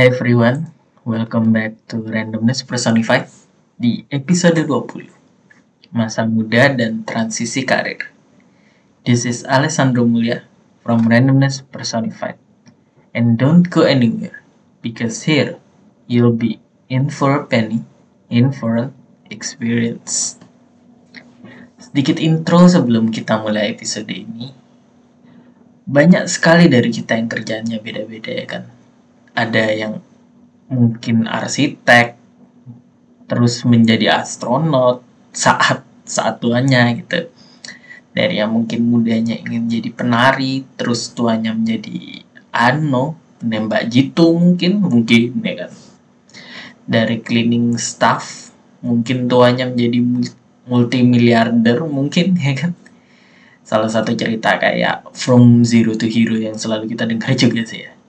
Hey everyone, welcome back to Randomness Personified di episode 20 Masa Muda dan Transisi Karir. This is Alessandro Mulia from Randomness Personified And don't go anywhere because here you'll be in for a penny, in for an experience. Sedikit intro sebelum kita mulai episode ini. Banyak sekali dari kita yang kerjanya beda-beda ya kan ada yang mungkin arsitek terus menjadi astronot saat saat tuanya gitu. Dari yang mungkin mudanya ingin jadi penari terus tuanya menjadi ano penembak jitu mungkin mungkin ya kan. Dari cleaning staff mungkin tuanya menjadi multi miliarder mungkin ya kan. Salah satu cerita kayak from zero to hero yang selalu kita dengar juga sih ya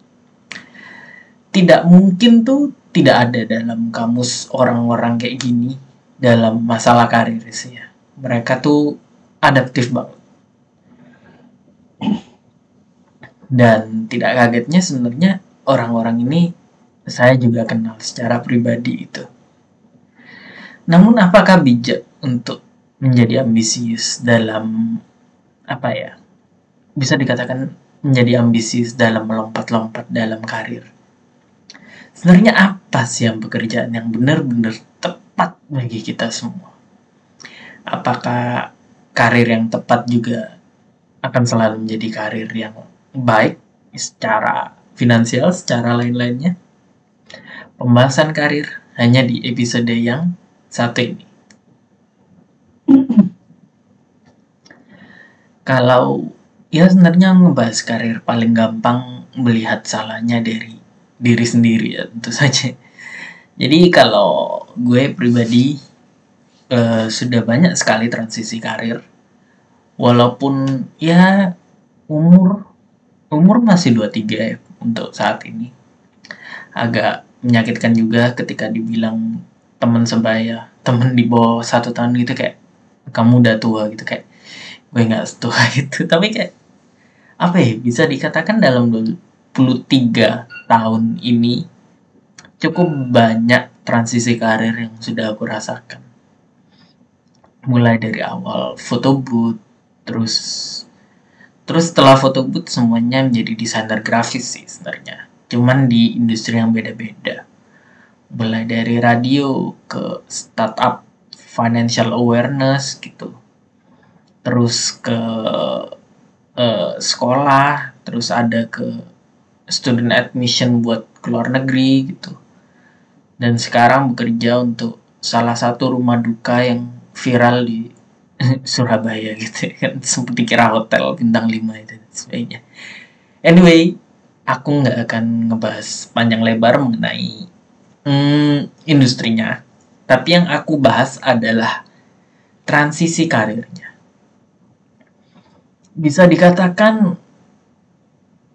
tidak mungkin tuh tidak ada dalam kamus orang-orang kayak gini dalam masalah karir sih ya. Mereka tuh adaptif banget. Dan tidak kagetnya sebenarnya orang-orang ini saya juga kenal secara pribadi itu. Namun apakah bijak untuk menjadi ambisius dalam apa ya? Bisa dikatakan menjadi ambisius dalam melompat-lompat dalam karir sebenarnya apa sih yang pekerjaan yang benar-benar tepat bagi kita semua? Apakah karir yang tepat juga akan selalu menjadi karir yang baik secara finansial, secara lain-lainnya? Pembahasan karir hanya di episode yang satu ini. Kalau ya sebenarnya ngebahas karir paling gampang melihat salahnya dari diri sendiri ya tentu saja. Jadi kalau gue pribadi uh, sudah banyak sekali transisi karir. Walaupun ya umur umur masih 23 ya untuk saat ini. Agak menyakitkan juga ketika dibilang teman sebaya teman di bawah satu tahun gitu kayak kamu udah tua gitu kayak gue nggak tua gitu. Tapi kayak apa ya bisa dikatakan dalam 23 tahun ini cukup banyak transisi karir yang sudah aku rasakan. Mulai dari awal foto booth, terus terus setelah foto booth semuanya menjadi desainer grafis sih sebenarnya. Cuman di industri yang beda-beda. Mulai dari radio ke startup financial awareness gitu. Terus ke uh, sekolah, terus ada ke student admission buat ke luar negeri gitu. Dan sekarang bekerja untuk salah satu rumah duka yang viral di Surabaya gitu kan. Sempat dikira hotel bintang 5 itu dan sebagainya. Anyway aku nggak akan ngebahas panjang lebar mengenai hmm, industrinya. Tapi yang aku bahas adalah transisi karirnya. Bisa dikatakan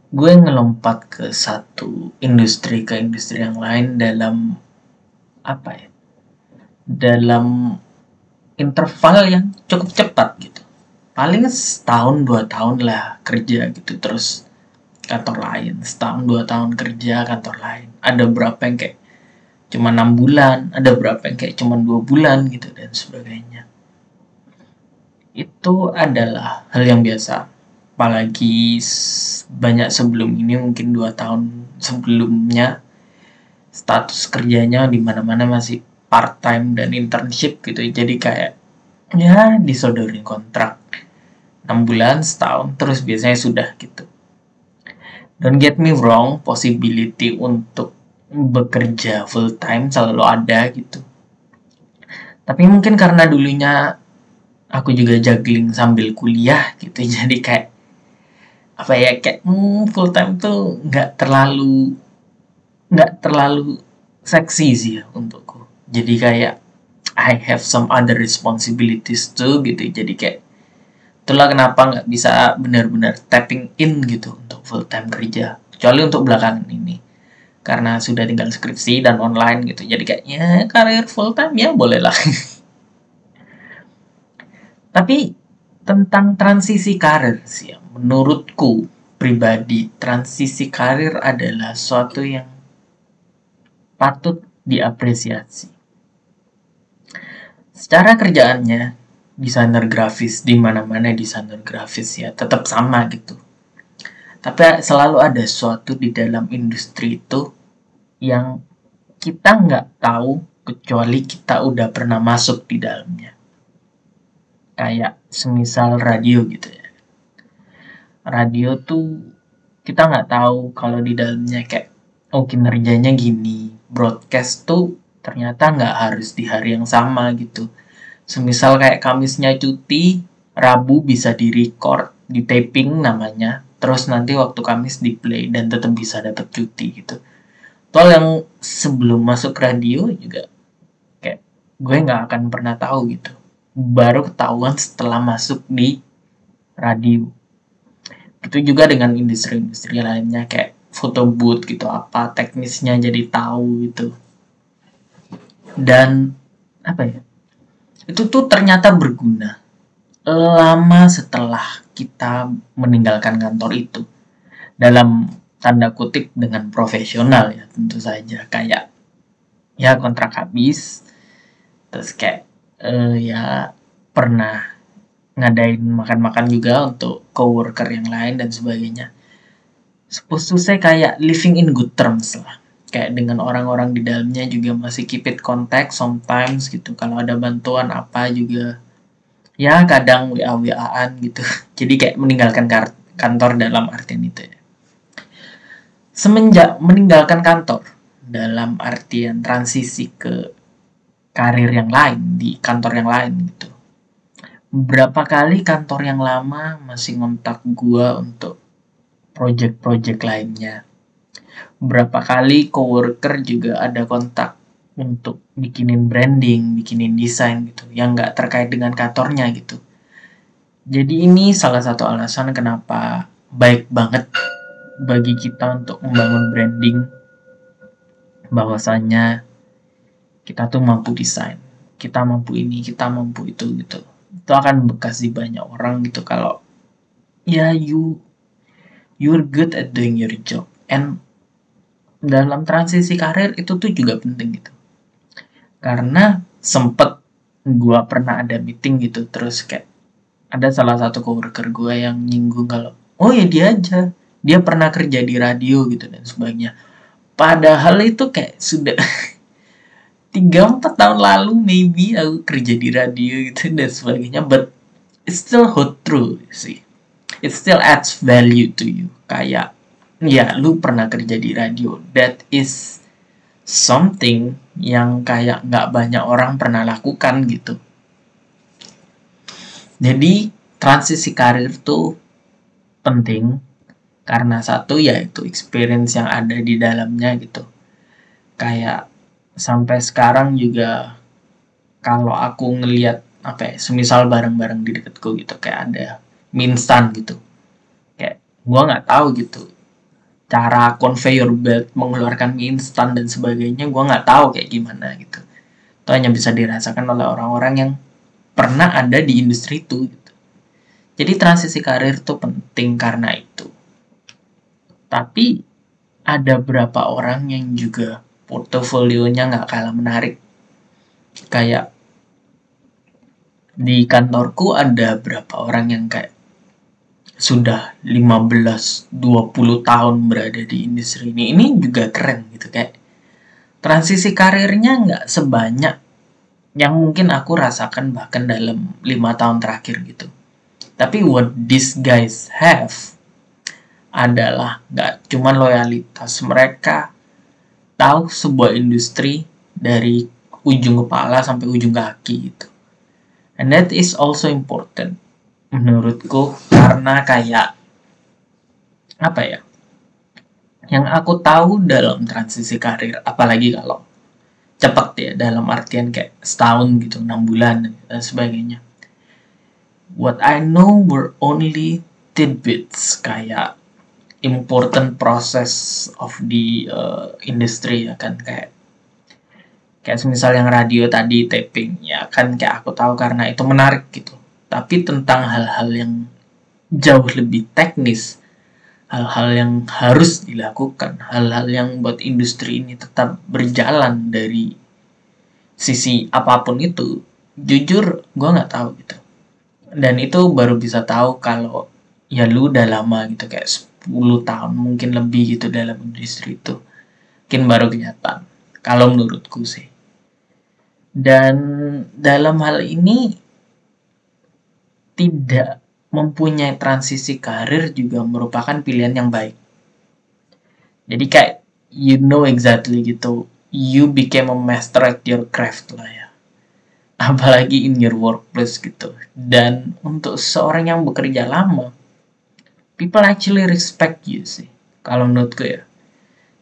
gue ngelompat ke satu industri ke industri yang lain dalam apa ya dalam interval yang cukup cepat gitu. Paling setahun dua tahun lah kerja gitu. Terus kantor lain setahun dua tahun kerja kantor lain. Ada berapa yang kayak cuma enam bulan ada berapa yang kayak cuma dua bulan gitu dan sebagainya. Itu adalah hal yang biasa apalagi banyak sebelum ini mungkin dua tahun sebelumnya status kerjanya di mana-mana masih part time dan internship gitu. Jadi kayak ya disodorin kontrak 6 bulan setahun terus biasanya sudah gitu. Don't get me wrong possibility untuk bekerja full time selalu ada gitu. Tapi mungkin karena dulunya aku juga juggling sambil kuliah gitu jadi kayak apa ya kayak hmm, full time tuh nggak terlalu nggak terlalu seksi sih ya untukku. Jadi kayak I have some other responsibilities too gitu. Jadi kayak itulah kenapa nggak bisa benar-benar tapping in gitu untuk full time kerja. Kecuali untuk belakangan ini. Karena sudah tinggal skripsi dan online gitu. Jadi kayaknya karir full time ya boleh lah. Tapi tentang transisi karir sih ya menurutku pribadi transisi karir adalah suatu yang patut diapresiasi. Secara kerjaannya, desainer grafis di mana-mana desainer grafis ya tetap sama gitu. Tapi selalu ada sesuatu di dalam industri itu yang kita nggak tahu kecuali kita udah pernah masuk di dalamnya. Kayak semisal radio gitu ya. Radio tuh kita nggak tahu kalau di dalamnya kayak oh kinerjanya gini. Broadcast tuh ternyata nggak harus di hari yang sama gitu. Semisal kayak Kamisnya cuti Rabu bisa di record di taping namanya. Terus nanti waktu Kamis di play dan tetap bisa dapat cuti gitu. Tol yang sebelum masuk radio juga kayak gue nggak akan pernah tahu gitu. Baru ketahuan setelah masuk di radio itu juga dengan industri-industri lainnya kayak foto booth gitu apa teknisnya jadi tahu gitu. Dan apa ya itu tuh ternyata berguna lama setelah kita meninggalkan kantor itu. Dalam tanda kutip dengan profesional ya tentu saja. Kayak ya kontrak habis terus kayak uh, ya pernah ngadain makan-makan juga untuk coworker yang lain dan sebagainya. Supposed to say kayak living in good terms lah. Kayak dengan orang-orang di dalamnya juga masih keep it contact sometimes gitu. Kalau ada bantuan apa juga ya kadang wa waan gitu. Jadi kayak meninggalkan kantor dalam artian itu ya. Semenjak meninggalkan kantor dalam artian transisi ke karir yang lain di kantor yang lain gitu berapa kali kantor yang lama masih ngontak gua untuk project-project lainnya berapa kali coworker juga ada kontak untuk bikinin branding, bikinin desain gitu, yang nggak terkait dengan kantornya gitu. Jadi ini salah satu alasan kenapa baik banget bagi kita untuk membangun branding bahwasanya kita tuh mampu desain, kita mampu ini, kita mampu itu gitu. Itu akan bekas di banyak orang gitu. Kalau ya you you're good at doing your job. And dalam transisi karir itu tuh juga penting gitu. Karena sempet gue pernah ada meeting gitu terus kayak ada salah satu coworker gue yang nyinggung kalau oh ya dia aja. Dia pernah kerja di radio gitu dan sebagainya. Padahal itu kayak sudah tiga empat tahun lalu maybe aku kerja di radio gitu dan sebagainya but it's still hold true sih. It still adds value to you. Kayak ya lu pernah kerja di radio. That is something yang kayak nggak banyak orang pernah lakukan gitu. Jadi transisi karir tuh penting karena satu yaitu experience yang ada di dalamnya gitu. Kayak sampai sekarang juga kalau aku ngelihat apa ya semisal barang-barang di dekatku gitu kayak ada mie instan gitu. Kayak gua nggak tahu gitu cara conveyor belt mengeluarkan mie instan dan sebagainya gue nggak tahu kayak gimana gitu. Itu hanya bisa dirasakan oleh orang-orang yang pernah ada di industri itu gitu. jadi transisi karir tuh penting karena itu. Tapi ada berapa orang yang juga portofolionya nggak kalah menarik. Kayak di kantorku ada berapa orang yang kayak sudah 15-20 tahun berada di industri ini. Ini juga keren gitu kayak transisi karirnya nggak sebanyak yang mungkin aku rasakan bahkan dalam lima tahun terakhir gitu. Tapi what these guys have adalah nggak cuma loyalitas mereka tahu sebuah industri dari ujung kepala sampai ujung kaki gitu. And that is also important menurutku karena kayak apa ya yang aku tahu dalam transisi karir apalagi kalau cepat ya dalam artian kayak setahun gitu enam bulan dan sebagainya. What I know were only tidbits kayak important process of the uh, industry ya kan? Kayak kayak semisal yang radio tadi taping ya kan? Kayak aku tahu karena itu menarik gitu. Tapi tentang hal-hal yang jauh lebih teknis hal-hal yang harus dilakukan hal-hal yang buat industri ini tetap berjalan dari sisi apa pun itu jujur gue nggak tahu gitu. Dan itu baru bisa tahu kalau ya lu udah lama gitu. Kayak 10 tahun mungkin lebih gitu dalam industri itu mungkin baru kelihatan kalau menurutku sih dan dalam hal ini tidak mempunyai transisi karir juga merupakan pilihan yang baik. Jadi kayak you know exactly gitu, you became a master at your craft lah ya. Apalagi in your workplace gitu. Dan untuk seorang yang bekerja lama, people actually respect you sih. Kalau menurutku ya.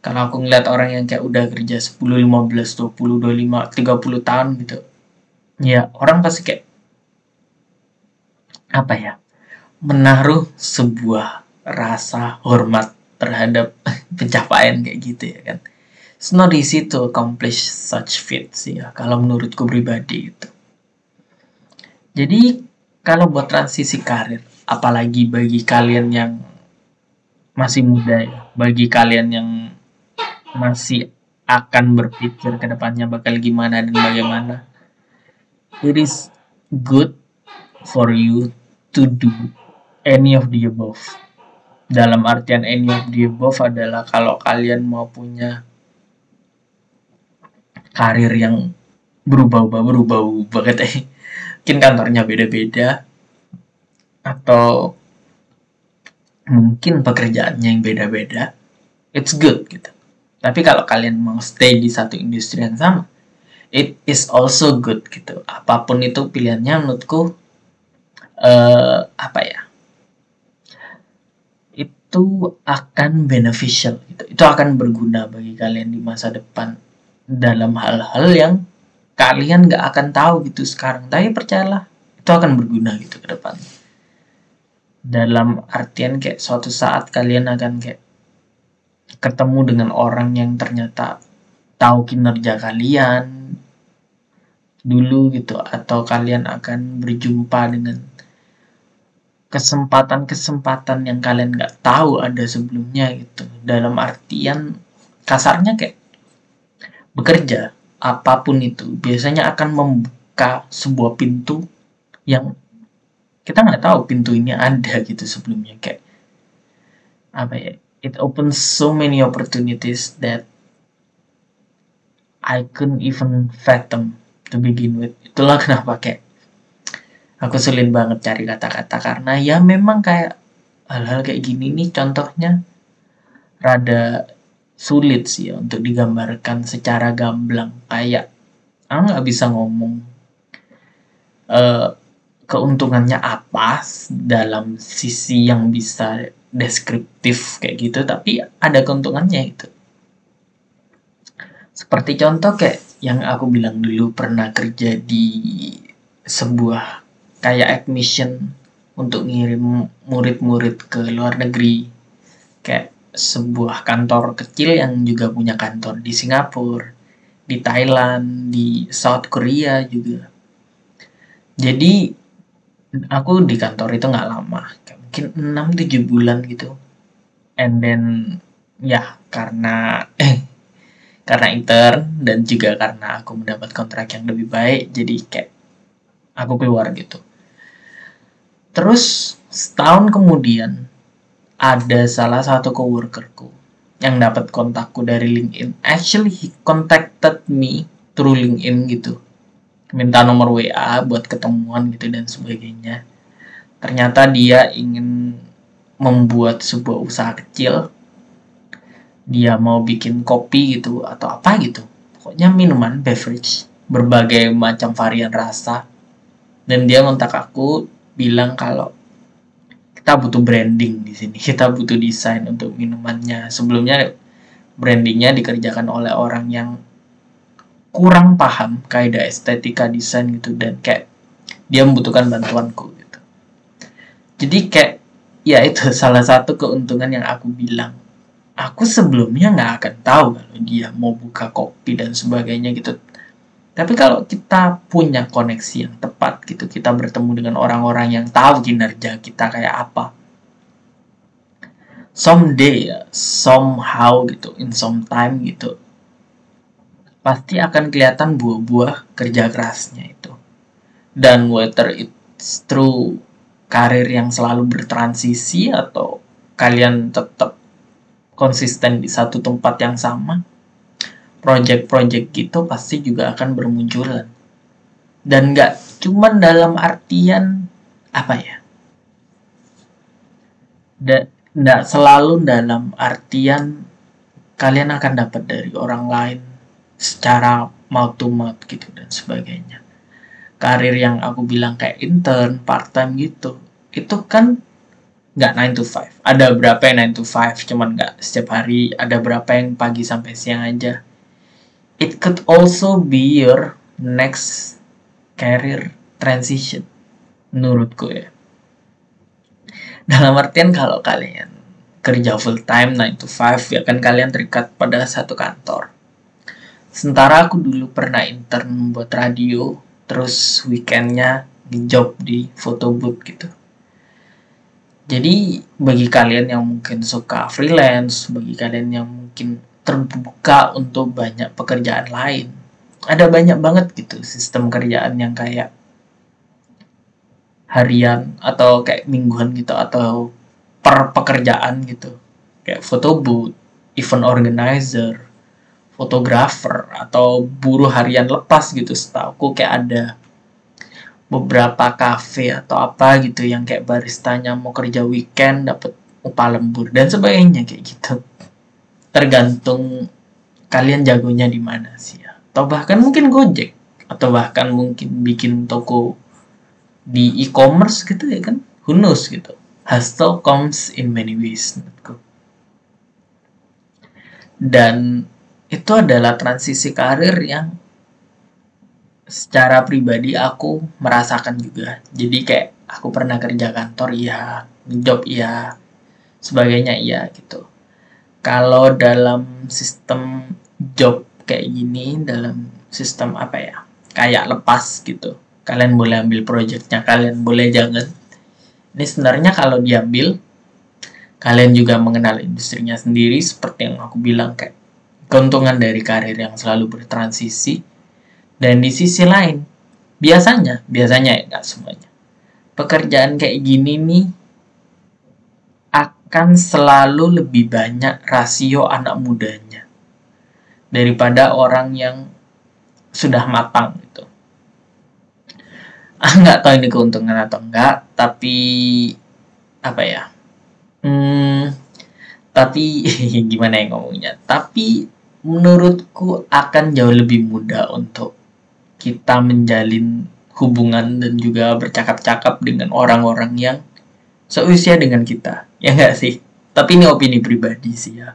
Kalau aku ngeliat orang yang kayak udah kerja 10, 15, 20, 25, 30 tahun gitu. Ya orang pasti kayak apa ya menaruh sebuah rasa hormat terhadap pencapaian kayak gitu ya kan. It's not easy to accomplish such feats ya kalau menurutku pribadi itu. Jadi kalau buat transisi karir, apalagi bagi kalian yang masih muda ya, bagi kalian yang masih akan berpikir ke depannya bakal gimana dan bagaimana, it is good for you to do any of the above. Dalam artian any of the above adalah kalau kalian mau punya karir yang berubah-ubah, berubah-ubah. Mungkin kantornya beda-beda atau mungkin pekerjaannya yang beda-beda. It's good gitu. Tapi kalau kalian mau stay di satu industri yang sama, it is also good gitu. Apa pun itu pilihannya menurutku uh, apa ya? itu akan beneficial gitu. Itu akan berguna bagi kalian di masa depan dalam hal-hal yang kalian gak akan tahu gitu sekarang. Tapi percayalah, itu akan berguna gitu ke depan. Dalam artian kayak suatu saat kalian akan kayak ketemu dengan orang yang ternyata tahu kinerja kalian dulu gitu atau kalian akan berjumpa dengan kesempatan-kesempatan yang kalian nggak tahu ada sebelumnya gitu. Dalam artian kasarnya kayak bekerja apa pun itu biasanya akan membuka sebuah pintu yang kita nggak tahu pintu ini ada gitu sebelumnya kayak apa ya it opens so many opportunities that I couldn't even fathom to begin with. Itulah kenapa kayak aku sulit banget cari kata-kata karena ya memang kayak hal-hal kayak gini nih contohnya rada sulit sih ya untuk digambarkan secara gamblang. Kayak aku nggak bisa ngomong uh, keuntungannya apa dalam sisi yang bisa deskriptif kayak gitu tapi ada keuntungannya itu seperti contoh kayak yang aku bilang dulu pernah kerja di sebuah kayak admission untuk ngirim murid-murid ke luar negeri kayak sebuah kantor kecil yang juga punya kantor di Singapura, di Thailand, di South Korea juga. Jadi aku di kantor itu nggak lama, mungkin 6-7 bulan gitu. And then ya karena eh karena intern dan juga karena aku mendapat kontrak yang lebih baik, jadi kayak aku keluar gitu. Terus setahun kemudian ada salah satu coworkerku yang dapat kontakku dari LinkedIn. Actually he contacted me through LinkedIn gitu. Minta nomor WA buat ketemuan gitu dan sebagainya. Ternyata dia ingin membuat sebuah usaha kecil. Dia mau bikin kopi gitu atau apa gitu. Pokoknya minuman beverage berbagai macam varian rasa. Dan dia kontak aku bilang kalau kita butuh branding di sini kita butuh desain untuk minumannya sebelumnya brandingnya dikerjakan oleh orang yang kurang paham kaidah estetika desain gitu dan kayak dia membutuhkan bantuanku gitu. Jadi kayak ya itu salah satu keuntungan yang aku bilang. Aku sebelumnya nggak akan tahu kalau dia mau buka kopi dan sebagainya gitu. Tapi kalau kita punya koneksi yang tepat gitu, kita bertemu dengan orang-orang yang tahu kinerja kita kayak apa. someday somehow gitu in some time gitu pasti akan kelihatan buah-buah kerja kerasnya itu. Dan whether it's through karir yang selalu bertransisi atau kalian tetap konsisten di satu tempat yang sama project-project gitu pasti juga akan bermunculan. Dan nggak cuman dalam artian apa ya? Nggak selalu dalam artian kalian akan dapat dari orang lain secara mouth to mouth gitu dan sebagainya. Karir yang aku bilang kayak intern part time gitu itu kan nggak 9 to 5 ada berapa yang 9 to 5 cuman nggak setiap hari ada berapa yang pagi sampai siang aja. It could also be your next career transition menurutku ya. Dalam artian kalau kalian kerja full time 9 to 5 ya kan kalian terikat pada satu kantor sementara aku dulu pernah intern buat radio terus weekendnya job di photo booth gitu. Jadi bagi kalian yang mungkin suka freelance bagi kalian yang mungkin terbuka untuk banyak pekerjaan lain ada banyak banget gitu sistem kerjaan yang kayak harian atau kayak mingguan gitu atau per pekerjaan gitu. Kayak foto booth, event organizer, fotografer atau buruh harian lepas gitu setahu kayak ada beberapa cafe atau apa gitu yang kayak baristanya mau kerja weekend dapat upah lembur dan sebagainya kayak gitu. Tergantung kalian jagonya di mana sih ya. Atau bahkan mungkin gojek atau bahkan mungkin bikin toko di e-commerce gitu ya kan. Who knows gitu. Hustle comes in many ways menurutku. Dan itu adalah transisi karir yang secara pribadi aku merasakan juga. Jadi kayak aku pernah kerja kantor iya. Job iya. Sebagainya iya gitu. Kalau dalam sistem job kayak gini dalam sistem apa ya kayak lepas gitu. Kalian boleh ambil projectnya kalian boleh jangan. Ini sebenarnya kalau diambil kalian juga mengenal industrinya sendiri seperti yang aku bilang kayak keuntungan dari karir yang selalu bertransisi dan di sisi lain biasanya biasanya ya nggak semuanya pekerjaan kayak gini nih akan selalu lebih banyak rasio anak mudanya daripada orang yang sudah matang gitu. Nggak tahu ini keuntungan atau enggak tapi apa ya? Hmm, tapi gimana ya ngomongnya? Tapi menurutku akan jauh lebih mudah untuk kita menjalin hubungan dan juga bercakap-cakap dengan orang-orang yang seusia dengan kita. Ya enggak sih? Tapi ini opini pribadi sih ya.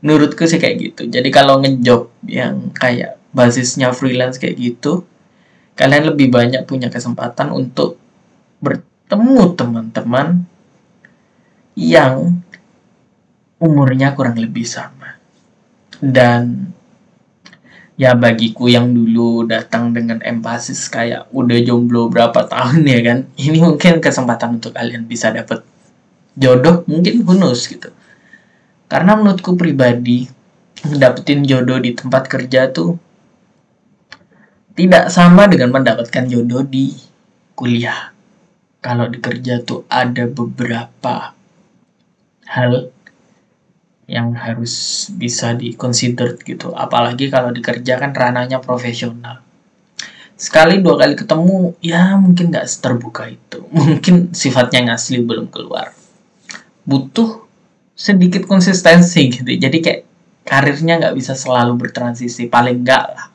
Menurutku sih kayak gitu. Jadi kalau ngejob yang kayak basisnya freelance kayak gitu kalian lebih banyak punya kesempatan untuk bertemu teman-teman yang umurnya kurang lebih sama. Dan ya bagiku yang dulu datang dengan empasis kayak udah jomblo berapa tahun ya kan, ini mungkin kesempatan untuk kalian bisa dapat jodoh mungkin bonus gitu. Karena menurutku pribadi dapetin jodoh di tempat kerja tuh tidak sama dengan mendapatkan jodoh di kuliah. Kalau di kerja tuh ada beberapa hal yang harus bisa dikonsider gitu. Apalagi kalau di kerja kan ranahnya profesional. Sekali dua kali ketemu, ya mungkin nggak terbuka itu. Mungkin sifatnya yang asli belum keluar. Butuh sedikit konsistensi gitu. Jadi kayak karirnya nggak bisa selalu bertransisi. Paling nggak lah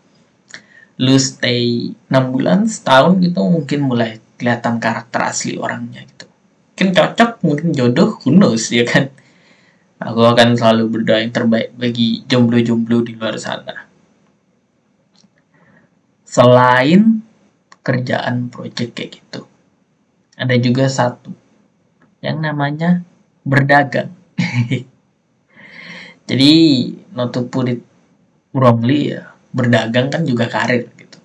lu stay 6 bulan setahun gitu mungkin mulai kelihatan karakter asli orangnya gitu mungkin cocok mungkin jodoh who knows ya kan aku akan selalu berdoa yang terbaik bagi jomblo-jomblo di luar sana selain kerjaan project kayak gitu ada juga satu yang namanya berdagang jadi not to put it wrongly ya berdagang kan juga karir gitu.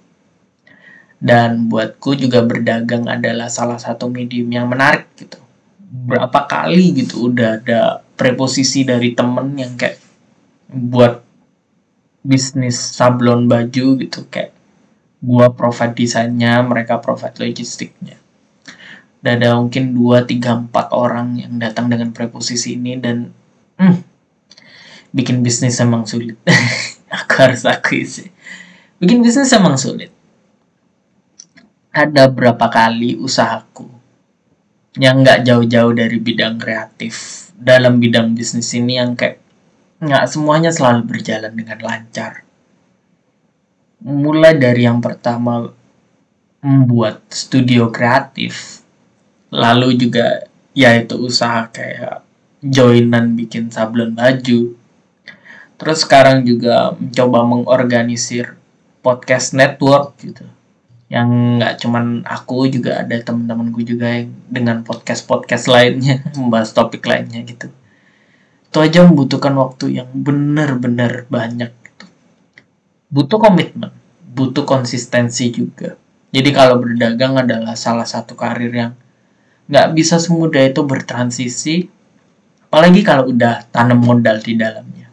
Dan buatku juga berdagang adalah salah satu medium yang menarik gitu. Berapa kali gitu udah ada preposisi dari temen yang kayak buat bisnis sablon baju gitu. Kayak gua provide desainnya mereka provide logistiknya. Dan ada mungkin 2, 3, 4 orang yang datang dengan preposisi ini dan hmm, bikin bisnis emang sulit. Aku harus akui sih. Bikin bisnis emang sulit. Ada berapa kali usahaku yang nggak jauh-jauh dari bidang kreatif dalam bidang bisnis ini yang kayak nggak semuanya selalu berjalan dengan lancar. Mulai dari yang pertama membuat studio kreatif, lalu juga yaitu usaha kayak joinan bikin sablon baju. Terus sekarang juga mencoba mengorganisir podcast network gitu. Yang nggak cuman aku juga ada teman-temanku juga yang dengan podcast-podcast lainnya membahas topik lainnya gitu. Itu aja membutuhkan waktu yang benar-benar banyak gitu. butuh komitmen butuh konsistensi juga. Jadi kalau berdagang adalah salah satu karir yang nggak bisa semudah itu bertransisi apalagi kalau udah tanam modal di dalamnya.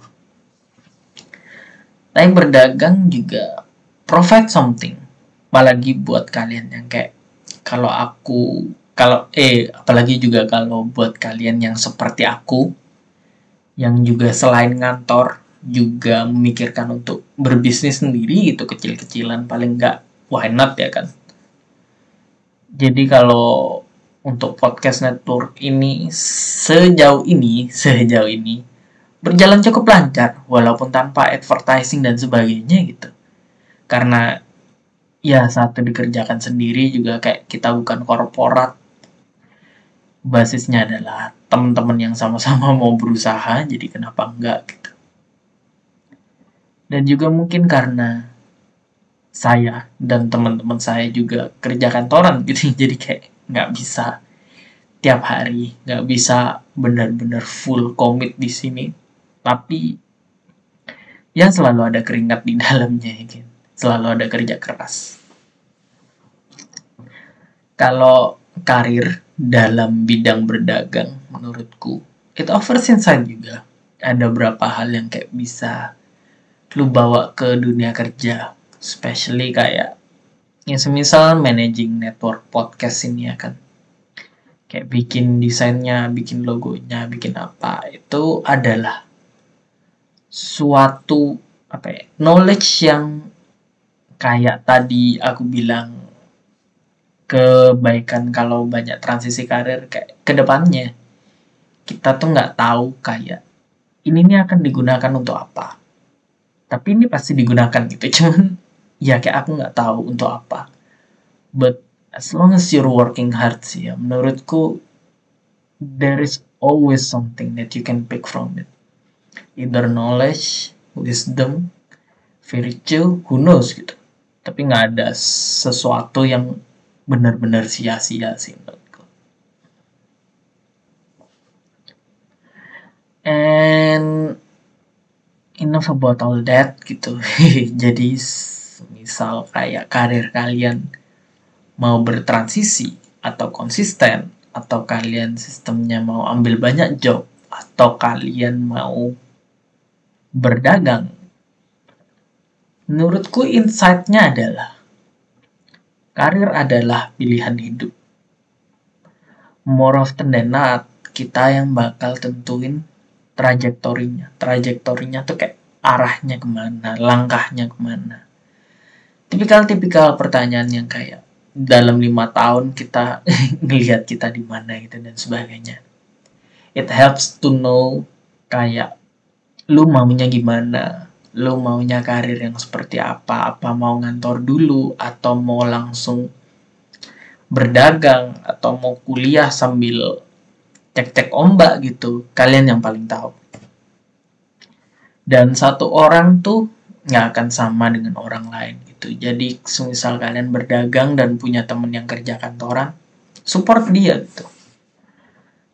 Tapi berdagang juga provide something apalagi buat kalian yang kayak kalau aku kalau eh apalagi juga kalau buat kalian yang seperti aku yang juga selain ngantor juga memikirkan untuk berbisnis sendiri gitu kecil-kecilan paling enggak why not ya kan? Jadi kalau untuk podcast network ini sejauh ini sejauh ini berjalan cukup lancar walaupun tanpa advertising dan sebagainya gitu. Karena ya satu dikerjakan sendiri juga kayak kita bukan korporat. Basisnya adalah teman-teman yang sama-sama mau berusaha jadi kenapa enggak gitu. Dan juga mungkin karena saya dan teman-teman saya juga kerja kantoran gitu. Jadi kayak nggak bisa tiap hari nggak bisa benar-benar full commit di sini. Tapi ya selalu ada keringat di dalamnya ya kan selalu ada kerja keras kalau karir dalam bidang berdagang menurutku itu offers insight juga. Ada beberapa hal yang kayak bisa lu bawa ke dunia kerja especially kayak yang semisal managing network podcast ini ya kan. Kayak bikin desainnya bikin logonya bikin apa itu adalah suatu apa ya knowledge yang kayak tadi aku bilang kebaikan kalau banyak transisi karir kayak ke depannya kita tuh nggak tahu kayak ini nih akan digunakan untuk apa. Tapi ini pasti digunakan gitu cuman ya kayak aku nggak tahu untuk apa. But as long as you're working hard sih ya menurutku there is always something that you can pick from it. Either knowledge wisdom virtue who knows gitu. Tapi nggak ada sesuatu yang benar-benar sia-sia sih menurutku. And enough about all that gitu. Jadi misal kayak karir kalian mau bertransisi atau konsisten atau kalian sistemnya mau ambil banyak job atau kalian mau berdagang menurutku insight-nya adalah Karir adalah pilihan hidup. More often than not, kita yang bakal tentuin trajektorinya. Trajektorinya tuh kayak arahnya ke mana, langkahnya ke mana. Tipikal-tipikal pertanyaan yang kayak dalam lima tahun kita ngelihat kita di mana gitu dan sebagainya. It helps to know kayak lu maunya gimana, lo maunya karir yang seperti apa apa mau ngantor dulu atau mau langsung berdagang atau mau kuliah sambil cek-cek ombak gitu kalian yang paling tahu. Dan satu orang tuh nggak akan sama dengan orang lain gitu. Jadi semisal kalian berdagang dan punya temen yang kerja kantoran support dia gitu.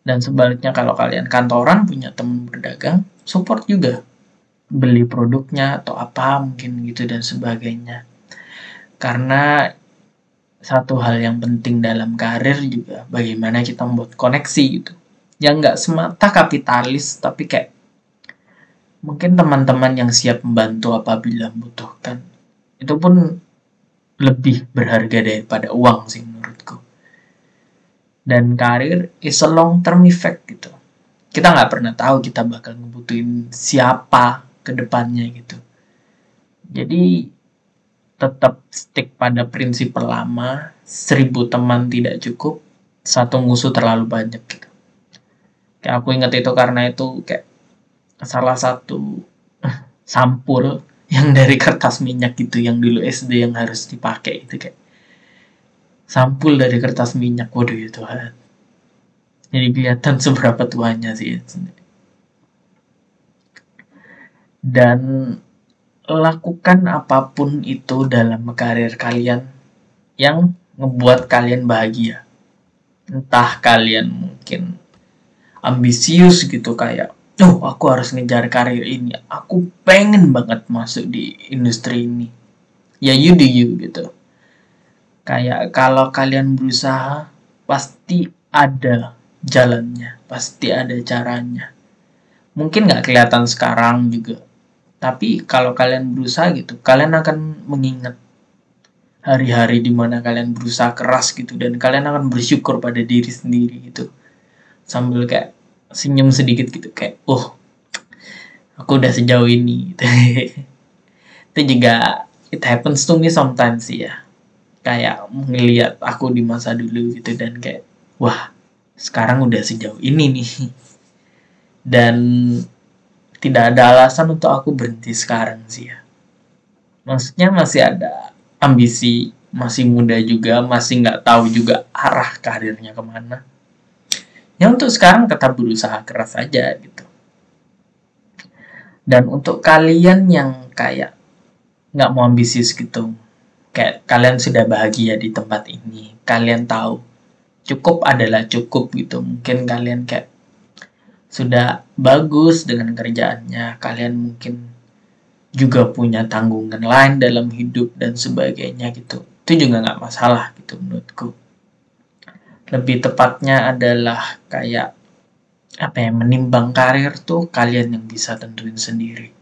Dan sebaliknya kalau kalian kantoran punya temen berdagang support juga beli produknya atau apa mungkin gitu dan sebagainya. Karena satu hal yang penting dalam karir juga bagaimana kita membuat koneksi gitu. Yang nggak semata kapitalis tapi kayak mungkin teman-teman yang siap membantu apabila membutuhkan. Itu pun lebih berharga daripada uang sih menurutku. Dan karir is a long term effect gitu. Kita nggak pernah tahu kita bakal ngebutuhin siapa ke depannya gitu. Jadi tetap stick pada prinsip lama seribu teman tidak cukup satu musuh terlalu banyak gitu. Kayak aku inget itu karena itu kayak salah satu sampul yang dari kertas minyak gitu yang dulu SD yang harus dipakai itu kayak sampul dari kertas minyak. Waduh ya Tuhan. Jadi kelihatan seberapa tuanya sih dan lakukan apa pun itu dalam karir kalian yang ngebuat kalian bahagia. Entah kalian mungkin ambisius gitu kayak, oh aku harus ngejar karir ini, aku pengen banget masuk di industri ini. Ya you do you gitu. Kayak kalau kalian berusaha, pasti ada jalannya, pasti ada caranya. Mungkin nggak kelihatan sekarang juga, tapi kalau kalian berusaha gitu, kalian akan mengingat hari-hari di mana kalian berusaha keras gitu dan kalian akan bersyukur pada diri sendiri gitu. Sambil kayak senyum sedikit gitu kayak, "Oh, aku udah sejauh ini." Itu juga it happens to me sometimes ya. Kayak ngeliat aku di masa dulu gitu dan kayak, "Wah, sekarang udah sejauh ini nih." Dan tidak ada alasan untuk aku berhenti sekarang sih ya. Maksudnya masih ada ambisi, masih muda juga, masih nggak tahu juga arah karirnya ke mana. Ya untuk sekarang tetap berusaha keras aja gitu. Dan untuk kalian yang kayak nggak mau ambisius gitu, kayak kalian sudah bahagia di tempat ini, kalian tahu cukup adalah cukup gitu. Mungkin kalian kayak sudah bagus dengan kerjaannya, kalian mungkin juga punya tanggungan lain dalam hidup dan sebagainya gitu. Itu juga nggak masalah gitu menurutku. Lebih tepatnya adalah kayak apa ya menimbang karir tuh kalian yang bisa tentuin sendiri.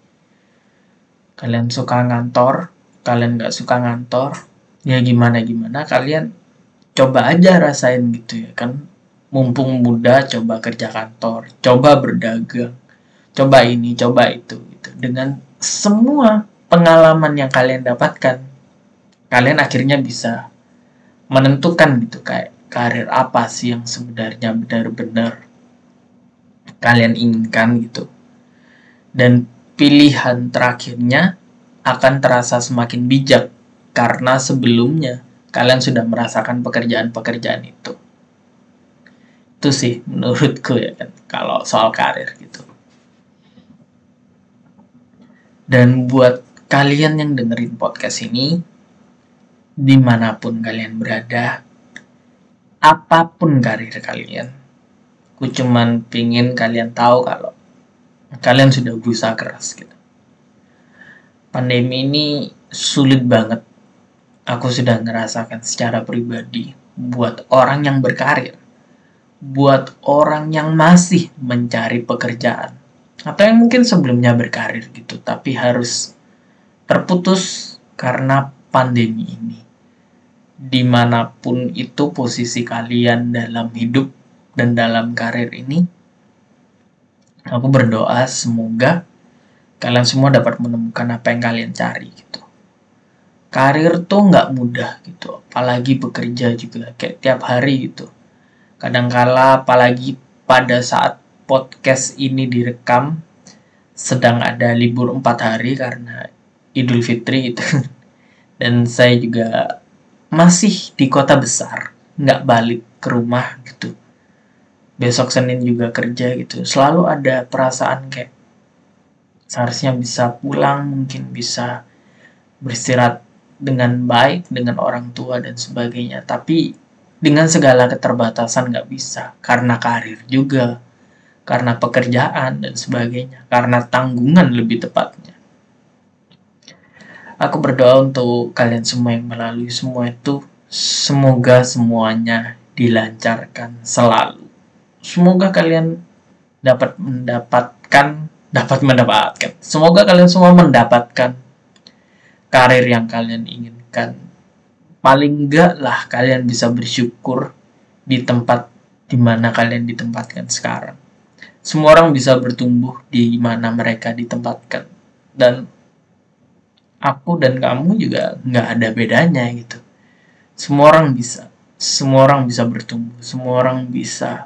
Kalian suka ngantor, kalian nggak suka ngantor, ya gimana gimana kalian coba aja rasain gitu ya kan mumpung muda coba kerja kantor, coba berdagang, coba ini, coba itu gitu. Dengan semua pengalaman yang kalian dapatkan, kalian akhirnya bisa menentukan gitu kayak karir apa sih yang sebenarnya benar-benar kalian inginkan gitu. Dan pilihan terakhirnya akan terasa semakin bijak karena sebelumnya kalian sudah merasakan pekerjaan-pekerjaan itu itu sih menurutku ya kan kalau soal karir gitu. Dan buat kalian yang dengerin podcast ini di mana pun kalian berada apa pun karir kalian aku cuman pingin kalian tahu kalau kalian sudah berusaha keras gitu. Pandemi ini sulit banget. Aku sudah ngerasakan secara pribadi buat orang yang berkarir buat orang yang masih mencari pekerjaan. Atau yang mungkin sebelumnya berkarir gitu tapi harus terputus karena pandemi ini. Di mana pun itu posisi kalian dalam hidup dan dalam karir ini aku berdoa semoga kalian semua dapat menemukan apa yang kalian cari gitu. Karir tuh nggak mudah gitu apalagi bekerja juga kayak tiap hari gitu Kadangkala apalagi pada saat podcast ini direkam sedang ada libur empat hari karena Idul Fitri itu. Dan saya juga masih di kota besar nggak balik ke rumah gitu. Besok Senin juga kerja gitu. Selalu ada perasaan kayak seharusnya bisa pulang mungkin bisa beristirahat dengan baik dengan orang tua dan sebagainya. Tapi dengan segala keterbatasan nggak bisa karena karir juga karena pekerjaan dan sebagainya karena tanggungan lebih tepatnya aku berdoa untuk kalian semua yang melalui semua itu semoga semuanya dilancarkan selalu. Semoga kalian dapat mendapatkan dapat mendapatkan. Semoga kalian semua mendapatkan karir yang kalian inginkan. Paling enggak lah kalian bisa bersyukur di tempat di mana kalian ditempatkan sekarang. Semua orang bisa bertumbuh di mana mereka ditempatkan. Dan aku dan kamu juga nggak ada bedanya gitu semua orang bisa semua orang bisa bertumbuh semua orang bisa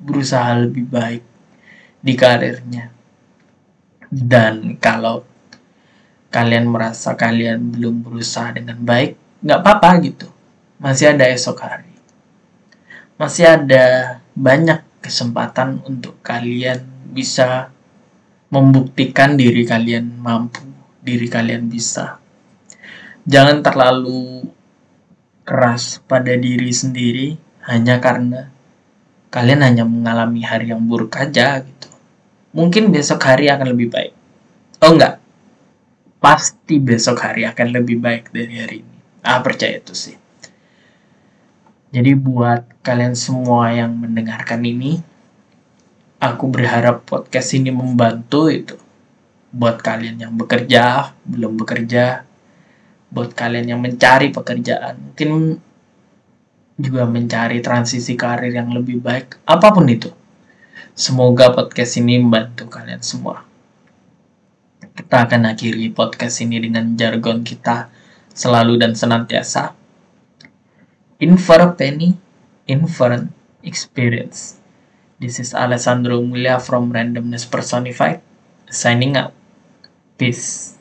berusaha lebih baik di karirnya dan kalau kalian merasa kalian belum berusaha dengan baik nggak apa-apa gitu masih ada esok hari masih ada banyak kesempatan untuk kalian bisa membuktikan diri kalian mampu diri kalian bisa jangan terlalu keras pada diri sendiri hanya karena kalian hanya mengalami hari yang buruk aja gitu. Mungkin besok hari akan lebih baik. Oh enggak. Pasti besok hari akan lebih baik dari hari ini. Ah percaya itu sih. Jadi buat kalian semua yang mendengarkan ini, aku berharap podcast ini membantu itu. Buat kalian yang bekerja, belum bekerja, buat kalian yang mencari pekerjaan mungkin juga mencari transisi karir yang lebih baik apa pun itu semoga podcast ini membantu kalian semua kita akan akhiri podcast ini dengan jargon kita selalu dan senantiasa. Infer penny inferent experience. This is Alessandro Mulia from randomness personified signing out. Peace